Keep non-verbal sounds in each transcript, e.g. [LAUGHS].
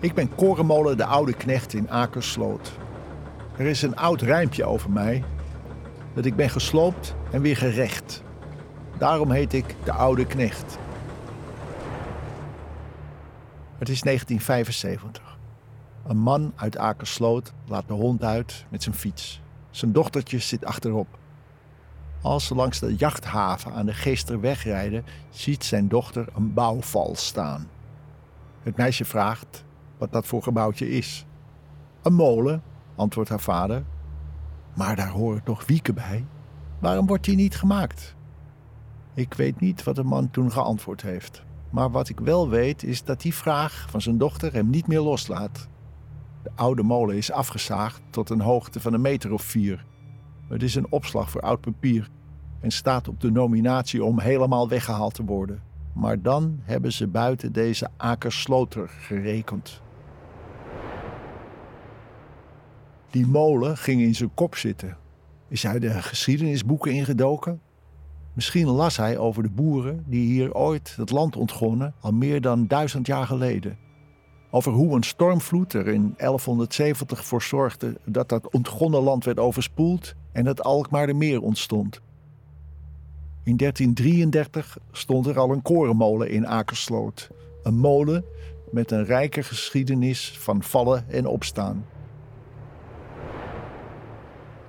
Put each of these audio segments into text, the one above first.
Ik ben Korenmolen de Oude Knecht in Akersloot. Er is een oud rijmpje over mij. Dat ik ben gesloopt en weer gerecht. Daarom heet ik de Oude Knecht. Het is 1975. Een man uit Akersloot laat de hond uit met zijn fiets. Zijn dochtertje zit achterop. Als ze langs de jachthaven aan de Geesterweg rijden, ziet zijn dochter een bouwval staan. Het meisje vraagt wat dat voor gebouwtje is. Een molen, antwoordt haar vader. Maar daar horen toch wieken bij? Waarom wordt die niet gemaakt? Ik weet niet wat de man toen geantwoord heeft. Maar wat ik wel weet is dat die vraag van zijn dochter hem niet meer loslaat. De oude molen is afgezaagd tot een hoogte van een meter of vier. Het is een opslag voor oud papier en staat op de nominatie om helemaal weggehaald te worden. Maar dan hebben ze buiten deze akersloter gerekend. Die molen ging in zijn kop zitten. Is hij de geschiedenisboeken ingedoken? Misschien las hij over de boeren die hier ooit het land ontgonnen, al meer dan duizend jaar geleden. Over hoe een stormvloed er in 1170 voor zorgde dat dat ontgonnen land werd overspoeld en het Alkmaardermeer ontstond. In 1333 stond er al een korenmolen in Akersloot. Een molen met een rijke geschiedenis van vallen en opstaan.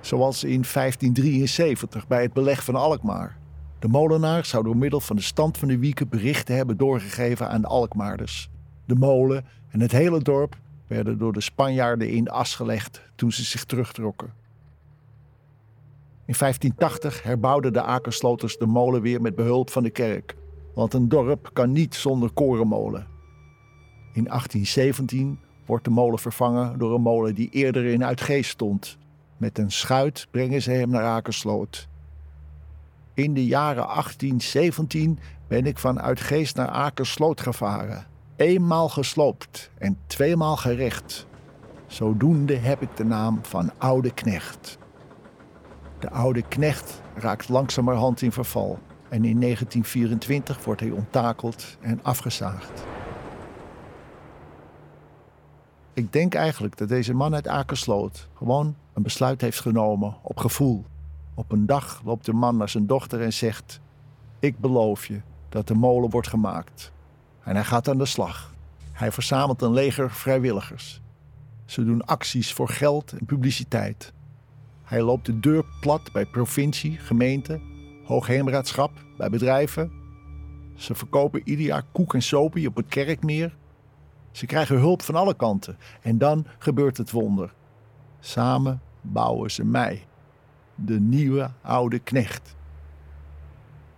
Zoals in 1573 bij het beleg van Alkmaar. De molenaar zou door middel van de stand van de wieken berichten hebben doorgegeven aan de Alkmaarders. De molen en het hele dorp werden door de Spanjaarden in as gelegd toen ze zich terugtrokken. In 1580 herbouwden de Akersloters de molen weer met behulp van de kerk, want een dorp kan niet zonder korenmolen. In 1817 wordt de molen vervangen door een molen die eerder in Uitgeest stond. Met een schuit brengen ze hem naar Akersloot. In de jaren 1817 ben ik van Uitgeest naar Akersloot gevaren. Eenmaal gesloopt en tweemaal gerecht. Zodoende heb ik de naam van Oude Knecht. De oude knecht raakt langzamerhand in verval en in 1924 wordt hij onttakeld en afgezaagd. Ik denk eigenlijk dat deze man uit Akersloot gewoon een besluit heeft genomen op gevoel. Op een dag loopt de man naar zijn dochter en zegt: Ik beloof je dat de molen wordt gemaakt. En hij gaat aan de slag. Hij verzamelt een leger vrijwilligers. Ze doen acties voor geld en publiciteit. Hij loopt de deur plat bij provincie, gemeente, hoogheemraadschap, bij bedrijven. Ze verkopen ieder jaar koek en sopie op het kerkmeer. Ze krijgen hulp van alle kanten. En dan gebeurt het wonder. Samen bouwen ze mij, de nieuwe oude knecht.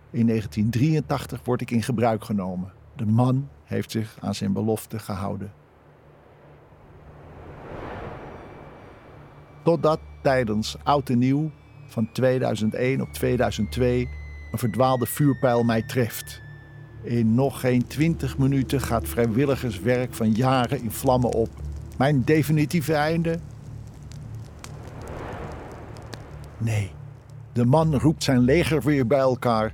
In 1983 word ik in gebruik genomen. De man heeft zich aan zijn belofte gehouden. Totdat tijdens Oud en Nieuw van 2001 op 2002 een verdwaalde vuurpijl mij treft. In nog geen 20 minuten gaat vrijwilligerswerk van jaren in vlammen op. Mijn definitieve einde? Nee. De man roept zijn leger weer bij elkaar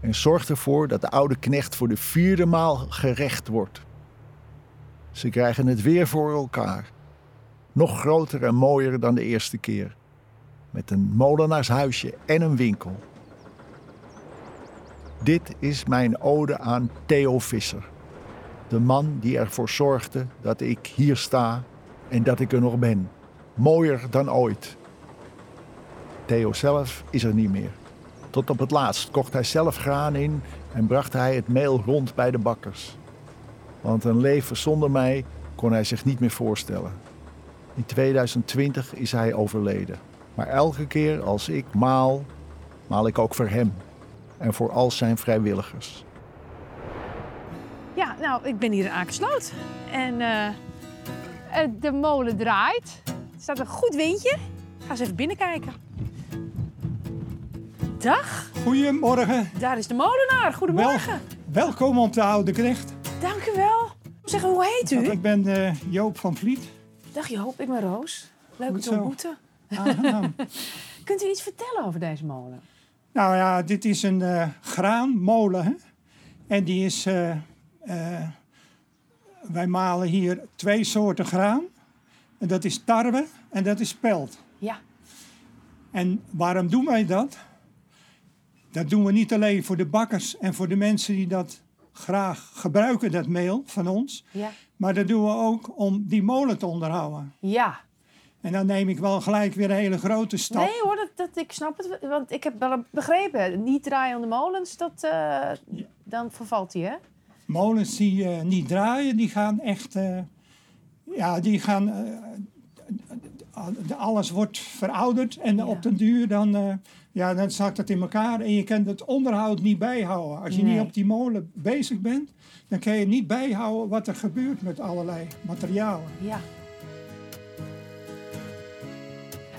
en zorgt ervoor dat de oude knecht voor de vierde maal gerecht wordt. Ze krijgen het weer voor elkaar. Nog groter en mooier dan de eerste keer. Met een molenaarshuisje en een winkel. Dit is mijn ode aan Theo Visser. De man die ervoor zorgde dat ik hier sta en dat ik er nog ben. Mooier dan ooit. Theo zelf is er niet meer. Tot op het laatst kocht hij zelf graan in en bracht hij het meel rond bij de bakkers. Want een leven zonder mij kon hij zich niet meer voorstellen. In 2020 is hij overleden. Maar elke keer als ik maal, maal ik ook voor hem en voor al zijn vrijwilligers. Ja, nou, ik ben hier Akersloot. En eh, eh, de molen draait. Er staat een goed windje. Ga eens even binnenkijken. Dag, Goedemorgen. daar is de molenaar. Goedemorgen. Wel, welkom op de Oude Knecht. Dank u wel. Zeg, hoe heet u? Ik ben eh, Joop van Vliet. Dag Joop, ik ben Roos. Leuk u Goed te ontmoeten. Aangenaam. [LAUGHS] Kunt u iets vertellen over deze molen? nou ja, dit is een eh, graanmolen. Hè? En die is eh, wij malen hier twee soorten graan. En dat is tarwe en dat is spelt. Ja. En waarom doen wij dat? Dat doen we niet alleen voor de bakkers en voor de mensen die dat graag gebruiken, dat meel van ons. Ja. Maar dat doen we ook om die molen te onderhouden. Ja. En dan neem ik wel gelijk weer een hele grote stap. Nee hoor, dat, dat, ik snap het. Want ik heb wel begrepen, niet draaiende molens, dat, eh, dan vervalt die hè? Molens die eh, niet draaien, die gaan echt. eh, ja, die gaan. Eh, eh, alles wordt verouderd en Ja. op den duur dan, eh, ja, dan zakt het in elkaar en je kan het onderhoud niet bijhouden. Als je Nee. niet op die molen bezig bent, dan kan je niet bijhouden wat er gebeurt met allerlei materialen. Ja.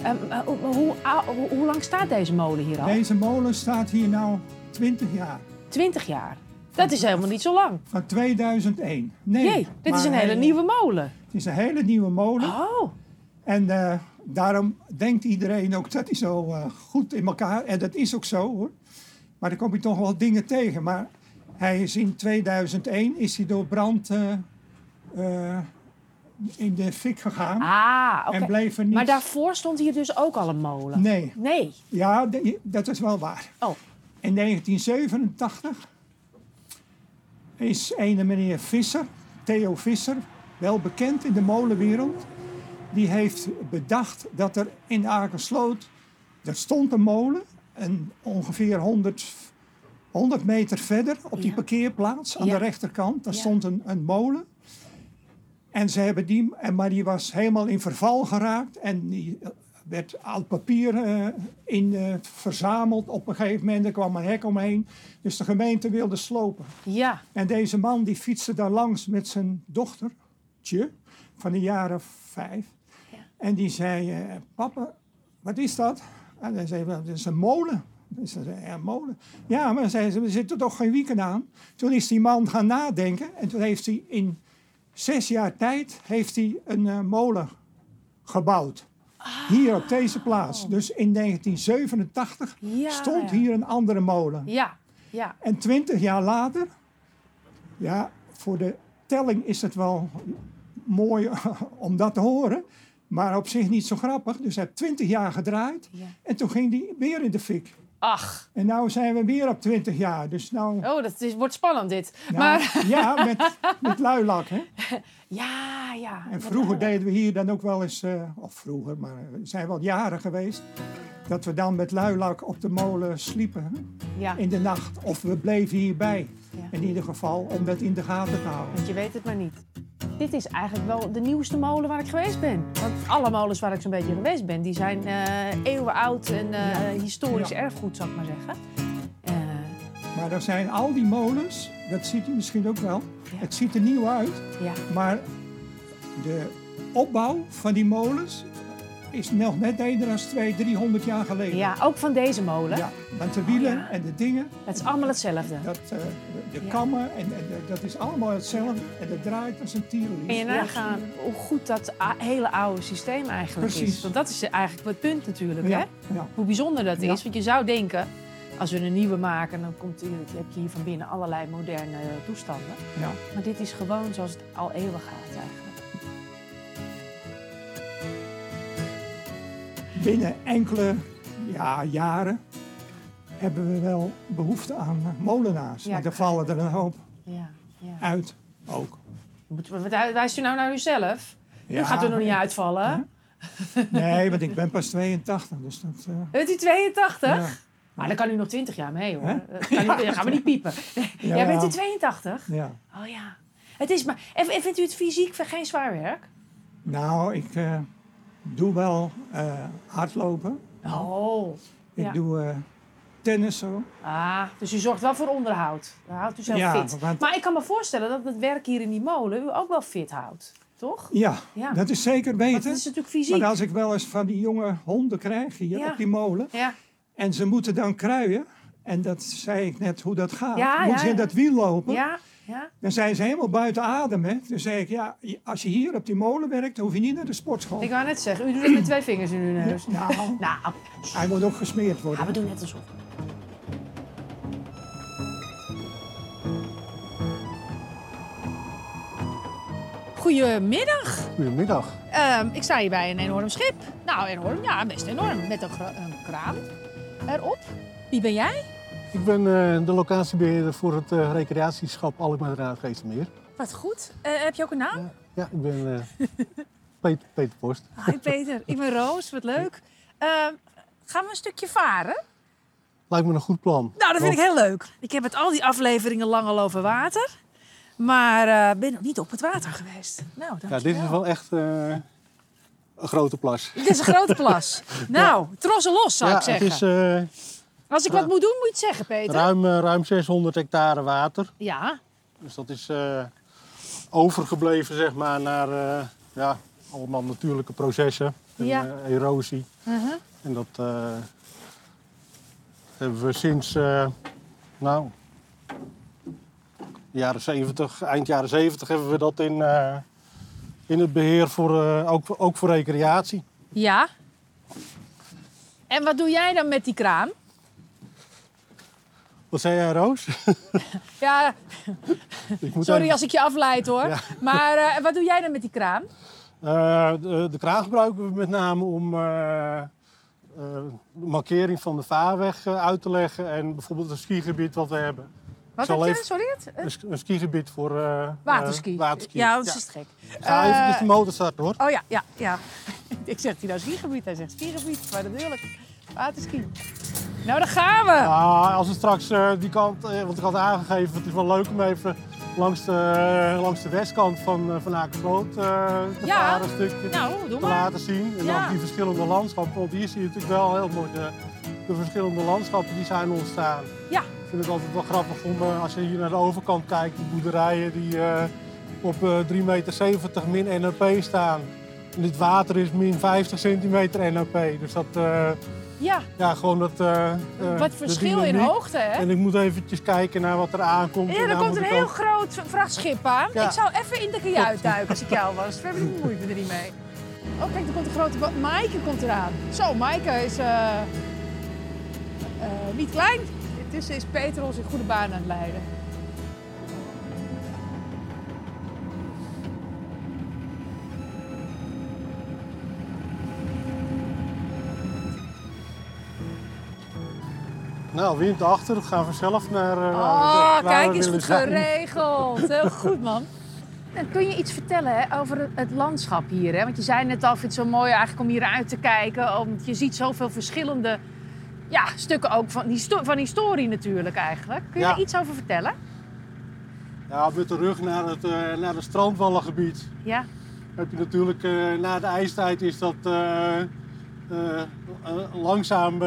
Ehm, maar hoe, hoe, ou- hoe, hoe lang staat deze molen hier al? Deze molen staat hier nou 20 jaar, 20 jaar. Dat is helemaal niet zo lang. van 2001. Nee, Jee, dit is een hele hij- nieuwe molen. Het is een hele nieuwe molen. Oh, En eh, daarom denkt iedereen ook dat hij zo eh, goed in elkaar... En dat is ook zo hoor. Maar dan kom je toch wel dingen tegen. Maar hij is in 2001 is hij door brand eh, in de fik gegaan. ah, oké. En bleef er niet... Maar daarvoor stond hier dus ook al een molen? Nee, Nee. ja, dat is wel waar. Oh, In 1987 is een meneer Visser, Theo Visser, wel bekend in de molenwereld. Die heeft bedacht dat er in Akersloot, er stond een molen, en ongeveer 100, 100 meter verder op die Ja. parkeerplaats aan Ja. de rechterkant, daar Ja. stond een, een molen. En ze hebben die, maar die was helemaal in verval geraakt en die eh, werd oud papier eh, in, eh, verzameld. Op een gegeven moment er kwam een hek omheen, dus de gemeente wilde slopen. ja. En deze man die fietste daar langs met zijn dochtertje van de jaren vijf. En die zei, eh, papa, wat is dat? En hij zei, dat is een molen. Dat is een, ja, een molen. Ja, maar zei ze, we zitten toch geen weekend aan. Toen is die man gaan nadenken en toen heeft hij in zes jaar tijd heeft hij een eh, molen gebouwd. Hier op deze plaats. Dus in 1987 Ja, stond ja. hier een andere molen. Ja, ja. En twintig jaar later, ja, voor de telling is het wel mooi [LAUGHS] om dat te horen, maar op zich niet zo grappig. Dus hij heeft twintig jaar gedraaid Ja. en toen ging hij weer in de fik. Ach, En nu zijn we weer op twintig jaar. Dus nou, oh, dat is, wordt spannend dit. nou, Maar, ja, met, met luilak. Hè? [LAUGHS] ja, ja. En vroeger deden we hier dan ook wel eens, eh, of vroeger, maar er zijn wel jaren geweest, dat we dan met luilak op de molen sliepen Ja, in de nacht. Of we bleven hierbij, Ja. in ieder geval, om dat in de gaten te houden. want je weet het maar niet. Dit is eigenlijk wel de nieuwste molen waar ik geweest ben. Want alle molens waar ik zo'n beetje geweest ben, die zijn eh eeuwen oud en Ja. historisch erfgoed, zou ik maar zeggen. Maar er zijn al die molens, dat ziet u misschien ook wel. Ja. Het ziet er nieuw uit, ja, maar de opbouw van die molens is nog net eerder dan 200, 300 jaar geleden. ja, ook van deze molen. Ja, want de wielen Oh, ja. en de dingen, Het is allemaal hetzelfde. dat, eh, de, de kammen, en, dat is allemaal hetzelfde. En dat draait als een tierenlies. En je nagaan hoe goed dat hele oude systeem eigenlijk is. Precies. Want dat is eigenlijk het punt natuurlijk, hè? Hoe bijzonder dat is. Want je zou denken, als we een nieuwe maken, dan komt, heb je hier van binnen allerlei moderne toestanden. ja. Maar dit is gewoon zoals het al eeuwen gaat eigenlijk. Binnen enkele ja, jaren hebben we wel behoefte aan molenaars. Ja, want er vallen er een hoop Ja, ja. uit ook. Wijst u nou naar uzelf? U Ja, gaat er nog niet uitvallen. Nee, want ik ben pas 82, dus dat... eh, Bent u 82? Ja. Maar dan kan u nog 20 jaar mee hoor. Dat kan niet, dan [LAUGHS] gaan we niet piepen. Ja. Jij bent u 82? Ja. Oh ja. Het is maar, en en vindt u het fysiek geen zwaar werk? Nou, ik eh, doe wel eh, hardlopen. Oh. Ik Ja. doe eh tennis zo. Ah, dus u zorgt wel voor onderhoud. Dan houdt u zelf Ja, fit. want- Maar ik kan me voorstellen dat het werk hier in die molen u ook wel fit houdt. Toch? Ja, Ja. dat is zeker Want beter. het is natuurlijk fysiek. Want als ik wel eens van die jonge honden krijg hier Ja. op die molen. En ze moeten dan kruien. En dat zei ik net hoe dat gaat. Ja, moeten ja, ze in dat wiel lopen. Ja. Ja. Dan zijn ze helemaal buiten adem. Hè? Toen zei ik, ja, als je hier op die molen werkt, dan hoef je niet naar de sportschool. Ik wou net zeggen, u doet het met twee vingers in uw neus. Nou, Nou, hij moet ook gesmeerd worden. ja, we doen net alsof. Goedemiddag. Goedemiddag. Ehm, ik sta hier bij een enorm schip. Nou, enorm, ja, best enorm. Met een, een kraan erop. Wie ben jij? Ik ben eh, de locatiebeheerder voor het eh, recreatieschap Alkmaar Raad Geestermeer. Wat goed. Eh, heb je ook een naam? Ja, ik ben [LAUGHS] Peter, Peter Post. Hi Peter, ik ben Roos. Wat leuk. Gaan we een stukje varen? Lijkt me een goed plan. Nou, dat vind ik heel leuk. Ik heb het al die afleveringen lang al over water. Maar ben nog niet op het water geweest. Nou, Ja, dit is wel echt een grote plas. Dit is een grote plas. [LAUGHS] Nou, trossen los zou ja, ik zeggen. het is eh, Als ik wat moet doen, moet je het zeggen, Peter. ruim, eh, ruim 600 hectare water. Ja, Dus dat is eh, overgebleven zeg maar, naar ja, allemaal natuurlijke processen. En, Ja. erosie. uh-huh. En dat hebben we sinds, nou, jaren 70, eind jaren 70 hebben we dat in, in het beheer voor, eh, ook, ook voor recreatie. ja. En wat doe jij dan met die kraan? Wat zei jij, Roos? [LAUGHS] Ja, [LAUGHS] sorry even- als ik je afleid hoor. Ja. [LAUGHS] Maar eh, wat doe jij dan met die kraan? Eh, de, de kraan gebruiken we met name om de markering van de vaarweg uit te leggen en bijvoorbeeld een skigebied wat we hebben. Wat heb je? Sorry? Het? Een, een skigebied voor eh, Waterski. eh, waterski. Ja, dat is gek. Ga even Eh, de motor starten hoor. Oh ja, ja, ja. [LAUGHS] ik zeg hij nou skigebied? Hij zegt skigebied, maar natuurlijk. Waterski. Nou, daar gaan we. Ja, als we straks eh, die kant, eh, want ik had aangegeven, het is wel leuk om even langs de, langs de westkant van, eh van Akersloot eh, te Ja. varen een stukje Nou, doe te maar. laten zien. En Ja. dan die verschillende landschappen, want hier zie je natuurlijk wel heel mooi de, de verschillende landschappen die zijn ontstaan. Ja. Ik vind het altijd wel grappig om, eh, als je hier naar de overkant kijkt, die boerderijen die eh, op eh 3,70 meter min NOP staan. En dit water is min 50 centimeter NOP. Dus dat, eh, Ja, ja, gewoon dat... eh, eh, wat verschil in hoogte, hè? En ik moet eventjes kijken naar wat er aankomt. Ja, er komt een heel ook- groot vrachtschip aan. Ja. Ik zou even in de kajuit duiken als ik jou was. We hebben moeite er niet mee. Oh, kijk, er komt een grote. Maaike komt eraan. Zo, Maaike is eh, eh, niet klein. Intussen is Peter ons in goede baan aan het leiden. Nou, wind achter, gaan we zelf naar. eh, Oh, kijk, is goed zijn. geregeld. Heel goed, man. En kun je iets vertellen hè, over het, landschap hier? Hè? Want je zei net al, ik vind het zo mooi eigenlijk om hier uit te kijken. Want je ziet zoveel verschillende ja, stukken ook van, histo- van historie natuurlijk eigenlijk. Kun je Ja. daar iets over vertellen? Ja, met de rug naar het, eh, naar het strandwallengebied. Ja, Heb je natuurlijk, eh, na de ijstijd is dat eh, langzaam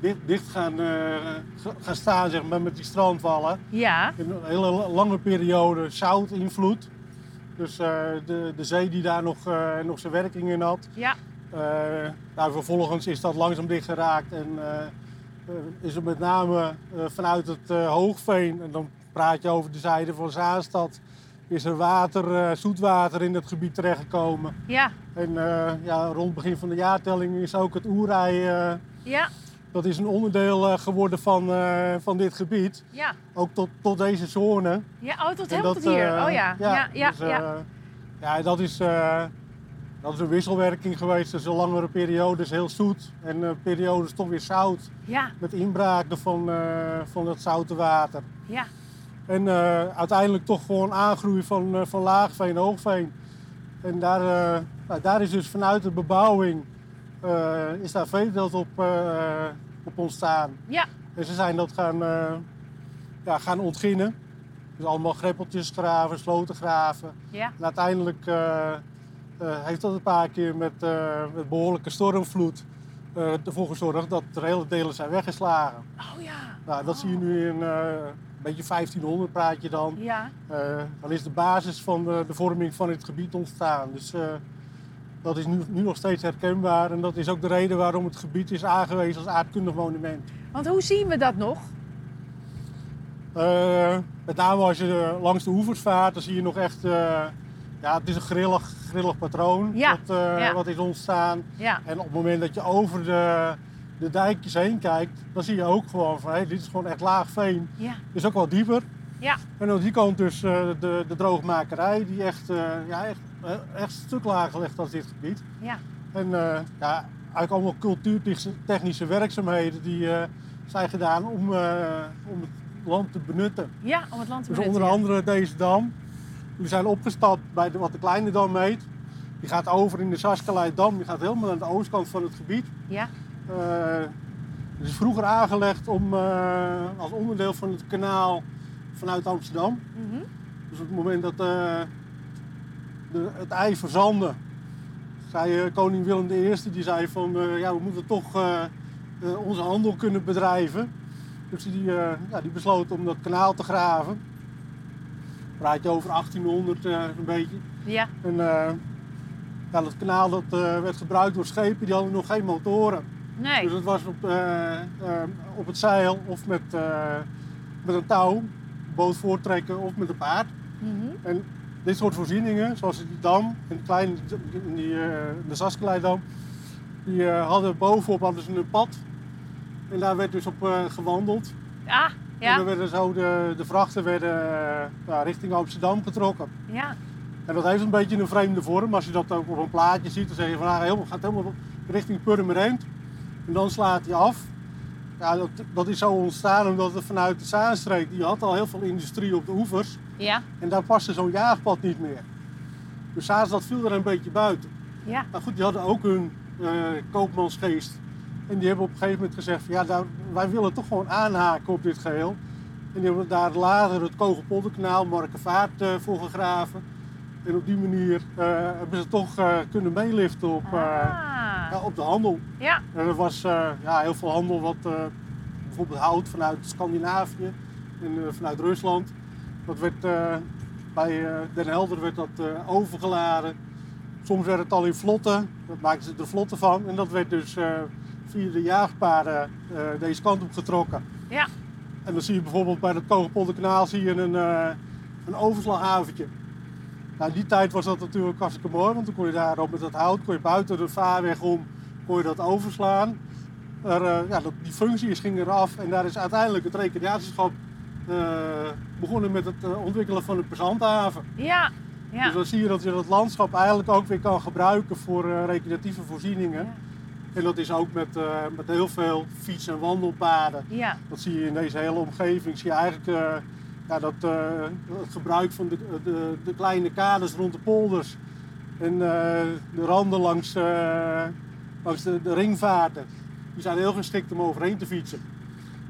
dicht, dicht gaan, ga- gaan staan, zeg maar, met die strandwallen. ja, In een hele lange periode zoutinvloed. Dus eh, de, de zee die daar nog, nog zijn werking in had. ja, nou, vervolgens is dat langzaam dichtgeraakt en eh, eh, is er met name eh, vanuit het eh, Hoogveen, en dan praat je over de zijde van Zaanstad, is er water, eh, zoetwater in het gebied terechtgekomen. ja, En eh, ja, rond het begin van de jaartelling is ook het oerij, eh, ja, dat is een onderdeel eh, geworden van, eh, van dit gebied. ja. Ook tot, tot deze zone. Ja, oh, tot helemaal tot hier. eh, oh ja, ja, ja, dus, ja. eh, ja, dat is, eh, dat is een wisselwerking geweest. Een langere periodes heel zoet en eh, periodes toch weer zout. ja, Met inbraken van, eh, van het zoute water. ja. En eh, uiteindelijk toch gewoon aangroei van, van laagveen, hoogveen. En daar, nou, daar is dus vanuit de bebouwing is daar veeteelt op, op ontstaan. Ja. En ze zijn dat gaan, ja, gaan ontginnen. Dus allemaal greppeltjes graven, sloten graven. ja. En uiteindelijk eh, heeft dat een paar keer met, eh, met behoorlijke stormvloed eh, ervoor gezorgd dat er hele delen zijn weggeslagen. Oh ja, Nou, dat zie je nu in een beetje 1500 praat je dan. ja. Dan is de basis van de, de vorming van het gebied ontstaan. Dus dat is nu, nu nog steeds herkenbaar. En dat is ook de reden waarom het gebied is aangewezen als aardkundig monument. Want hoe zien we dat nog? Met name als je langs de oevers vaart, dan zie je nog echt... ja, het is een grillig, grillig patroon Ja, wat, eh, ja. wat is ontstaan. Ja, En op het moment dat je over de, de dijkjes heen kijkt, dan zie je ook gewoon van... Hey, dit is gewoon echt laag veen. ja, is ook wel dieper. Ja. En aan die kant dus eh, de, de droogmakerij, die echt, eh, ja, echt, echt een stuk lager ligt dan dit gebied. Ja. En ja, eigenlijk allemaal cultuurtechnische werkzaamheden die zijn gedaan om, om het land te benutten. Ja, om het land te Dus benutten. onder andere deze dam. We zijn opgestapt bij de, wat de kleine dam heet. Die gaat over in de Saskaleidam. Die gaat helemaal aan de oostkant van het gebied. Ja. Eh, het is vroeger aangelegd om, eh, als onderdeel van het kanaal vanuit Amsterdam. Mhm. Dus op het moment dat eh, de, het ei verzandde, zei koning Willem I, die zei van ja, we moeten toch onze handel kunnen bedrijven. Dus die, ja, die besloot om dat kanaal te graven. Praat je over 1800 eh, een beetje. Ja. En eh, ja, dat kanaal dat, eh, werd gebruikt door schepen die hadden nog geen motoren. Nee. Dus het was op, eh, eh, op het zeil of met, eh, met een touw, boot voortrekken of met een paard. Mhm. En dit soort voorzieningen, zoals die dam, en de kleine, in die, eh, de Saskeleidam, die eh, hadden bovenop hadden ze een pad. En daar werd dus op eh, gewandeld. En dan werden zo de, de vrachten werden, eh, richting Amsterdam getrokken. Ja. En dat heeft een beetje een vreemde vorm. Als je dat ook op een plaatje ziet, dan zeg je van ah, helemaal, gaat helemaal richting Purmerend. En dan slaat hij af. Ja, dat, dat is zo ontstaan omdat het vanuit de Zaanstreek, die had al heel veel industrie op de oevers. Ja. En daar paste zo'n jaagpad niet meer. Dus Zaanstad viel er een beetje buiten. Ja. Maar goed, die hadden ook hun eh, koopmansgeest. En die hebben op een gegeven moment gezegd van ja, daar, wij willen toch gewoon aanhaken op dit geheel. En die hebben daar later het Kogelpolderkanaal, Markenvaart eh voor gegraven. En op die manier eh, hebben ze toch eh, kunnen meeliften op, eh, ja, Ah. op de handel. Ja. En er was ja, heel veel handel, wat bijvoorbeeld hout vanuit Scandinavië en vanuit Rusland. Dat werd bij Den Helder werd dat overgeladen. Soms werd het al in vlotten, dat maakten ze er vlotten van. En dat werd dus via de jaagpaden eh, deze kant op getrokken. Ja. En dan zie je bijvoorbeeld bij het Kogelpolderkanaal zie je een, eh een overslaghaventje. Nou, in die tijd was dat natuurlijk hartstikke mooi, want dan kon je daar op met dat hout, kon je buiten de vaarweg om, kon je dat overslaan. Er, eh, ja, dat, die functies gingen eraf en daar is uiteindelijk het recreatieschap eh, begonnen met het eh, ontwikkelen van een passanthaven. Ja. Ja. Dus dan zie je dat je dat landschap eigenlijk ook weer kan gebruiken voor eh, recreatieve voorzieningen. Ja. En dat is ook met, eh, met heel veel fiets- en wandelpaden. Ja. Dat zie je in deze hele omgeving. Zie je eigenlijk eh, ja, dat, eh, het gebruik van de, de, de kleine kades rond de polders. En de randen langs, langs de, de ringvaarten. Die zijn heel geschikt om overheen te fietsen.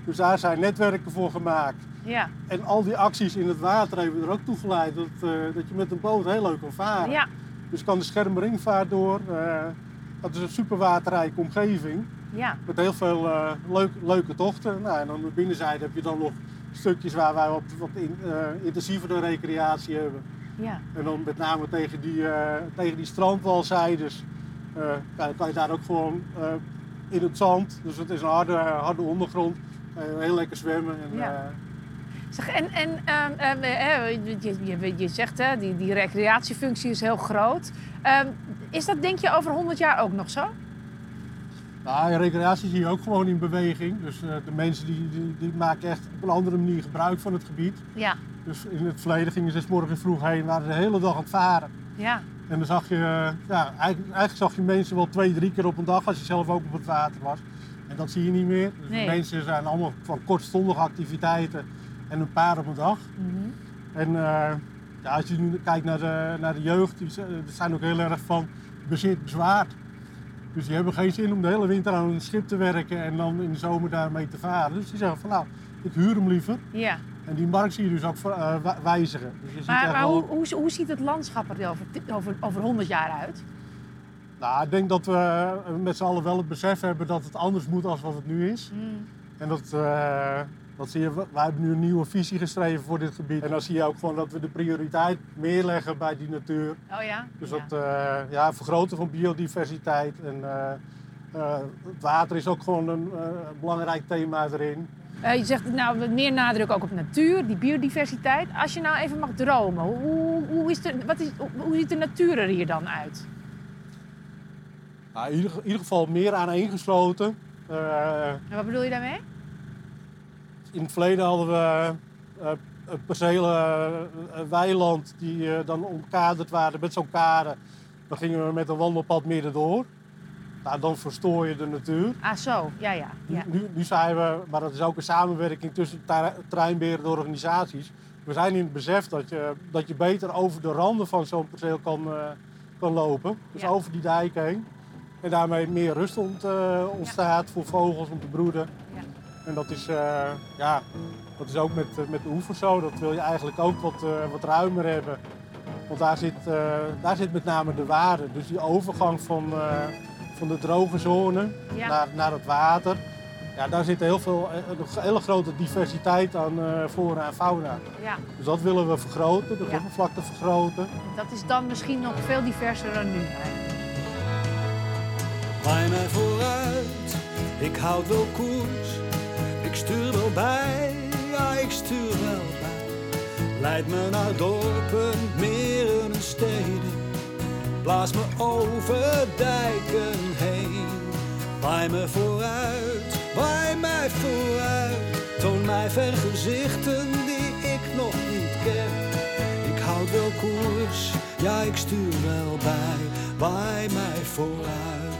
Dus daar zijn netwerken voor gemaakt. Ja. En al die acties in het water hebben er ook toe geleid dat, dat je met een boot heel leuk kan varen. Ja. Dus kan de schermringvaart door. Dat is een super waterrijke omgeving. Ja. Met heel veel eh, leuk, leuke tochten. Nou, en aan de binnenzijde heb je dan nog stukjes waar wij wat, wat in, eh, intensievere recreatie hebben. Ja. En dan met name tegen die, eh tegen die strandwalzijdes. kan je daar ook gewoon in het zand. Dus het is een harde, harde ondergrond. Heel lekker zwemmen. En, Ja. Zeg, en en ehm, ehm, eh, je, je, je zegt, hè, die, die recreatiefunctie is heel groot. Ehm, is dat denk je over 100 jaar ook nog zo? Nou, recreatie zie je ook gewoon in beweging. Dus eh, de mensen die, die, die maken echt op een andere manier gebruik van het gebied. Ja. Dus in het verleden gingen ze 's morgens vroeg heen, waren ze de hele dag aan het varen. Ja. En dan zag je, eh, ja, eigenlijk, eigenlijk zag je mensen wel twee, drie keer op een dag als je zelf ook op het water was. En dat zie je niet meer. Dus Nee. de mensen zijn allemaal van kortstondige activiteiten en een paar op een dag. Mhm. En eh, ja, als je nu kijkt naar de, naar de jeugd, die zijn ook heel erg van bezit bezwaard. Dus die hebben geen zin om de hele winter aan een schip te werken en dan in de zomer daarmee te varen. Dus die zeggen van nou, ik huur hem liever. Ja. En die markt zie je dus ook eh, wijzigen. Dus je ziet Maar, hoe, hoe, hoe ziet het landschap er over, over, over 100 jaar uit? Nou, ik denk dat we met z'n allen wel het besef hebben dat het anders moet dan wat het nu is. Mm. En dat, eh, dat zie je, wij hebben nu een nieuwe visie geschreven voor dit gebied. En dan zie je ook gewoon dat we de prioriteit meer leggen bij die natuur. Oh ja? Dus ja. dat eh, ja, vergroten van biodiversiteit. En eh, eh, het water is ook gewoon een belangrijk thema erin. Je zegt nou meer nadruk ook op natuur, die biodiversiteit. Als je nou even mag dromen, hoe, hoe, is de, wat is, hoe ziet de natuur er hier dan uit? Nou, in, ieder, in ieder geval meer aaneengesloten. Eh, En wat bedoel je daarmee? In het verleden hadden we eh, percelen, eh, weiland die eh, dan omkaderd waren met zo'n kade. Dan gingen we met een wandelpad midden door. Nou, dan verstoor je de natuur. Ah, zo. Ja, ja. ja. Nu, nu zijn we, maar dat is ook een samenwerking tussen terreinbeheerdende organisaties. We zijn in het besef dat je, dat je beter over de randen van zo'n perceel kan, eh, kan lopen. Dus Ja. over die dijk heen. En daarmee meer rust ont, eh, ontstaat voor vogels om te broeden. En dat is, eh, ja, dat is ook met, met de oevers zo. Dat wil je eigenlijk ook wat, eh, wat ruimer hebben. Want daar zit, eh, daar zit met name de waarde. Dus die overgang van, eh, van de droge zone Ja. naar, naar het water. Ja, daar zit heel veel, een hele grote diversiteit aan eh, flora en fauna. ja. Dus dat willen we vergroten, de Ja. oppervlakte vergroten. Dat is dan misschien nog veel diverser dan nu. eigenlijk. Waai mij vooruit, ik houd wel koers. Ik stuur wel bij, ja ik stuur wel bij. Leid me naar dorpen, meren en steden. Blaas me over dijken heen. Waai me vooruit, waai mij vooruit. Toon mij vergezichten die ik nog niet ken. Ik houd wel koers, ja ik stuur wel bij. Waai mij vooruit.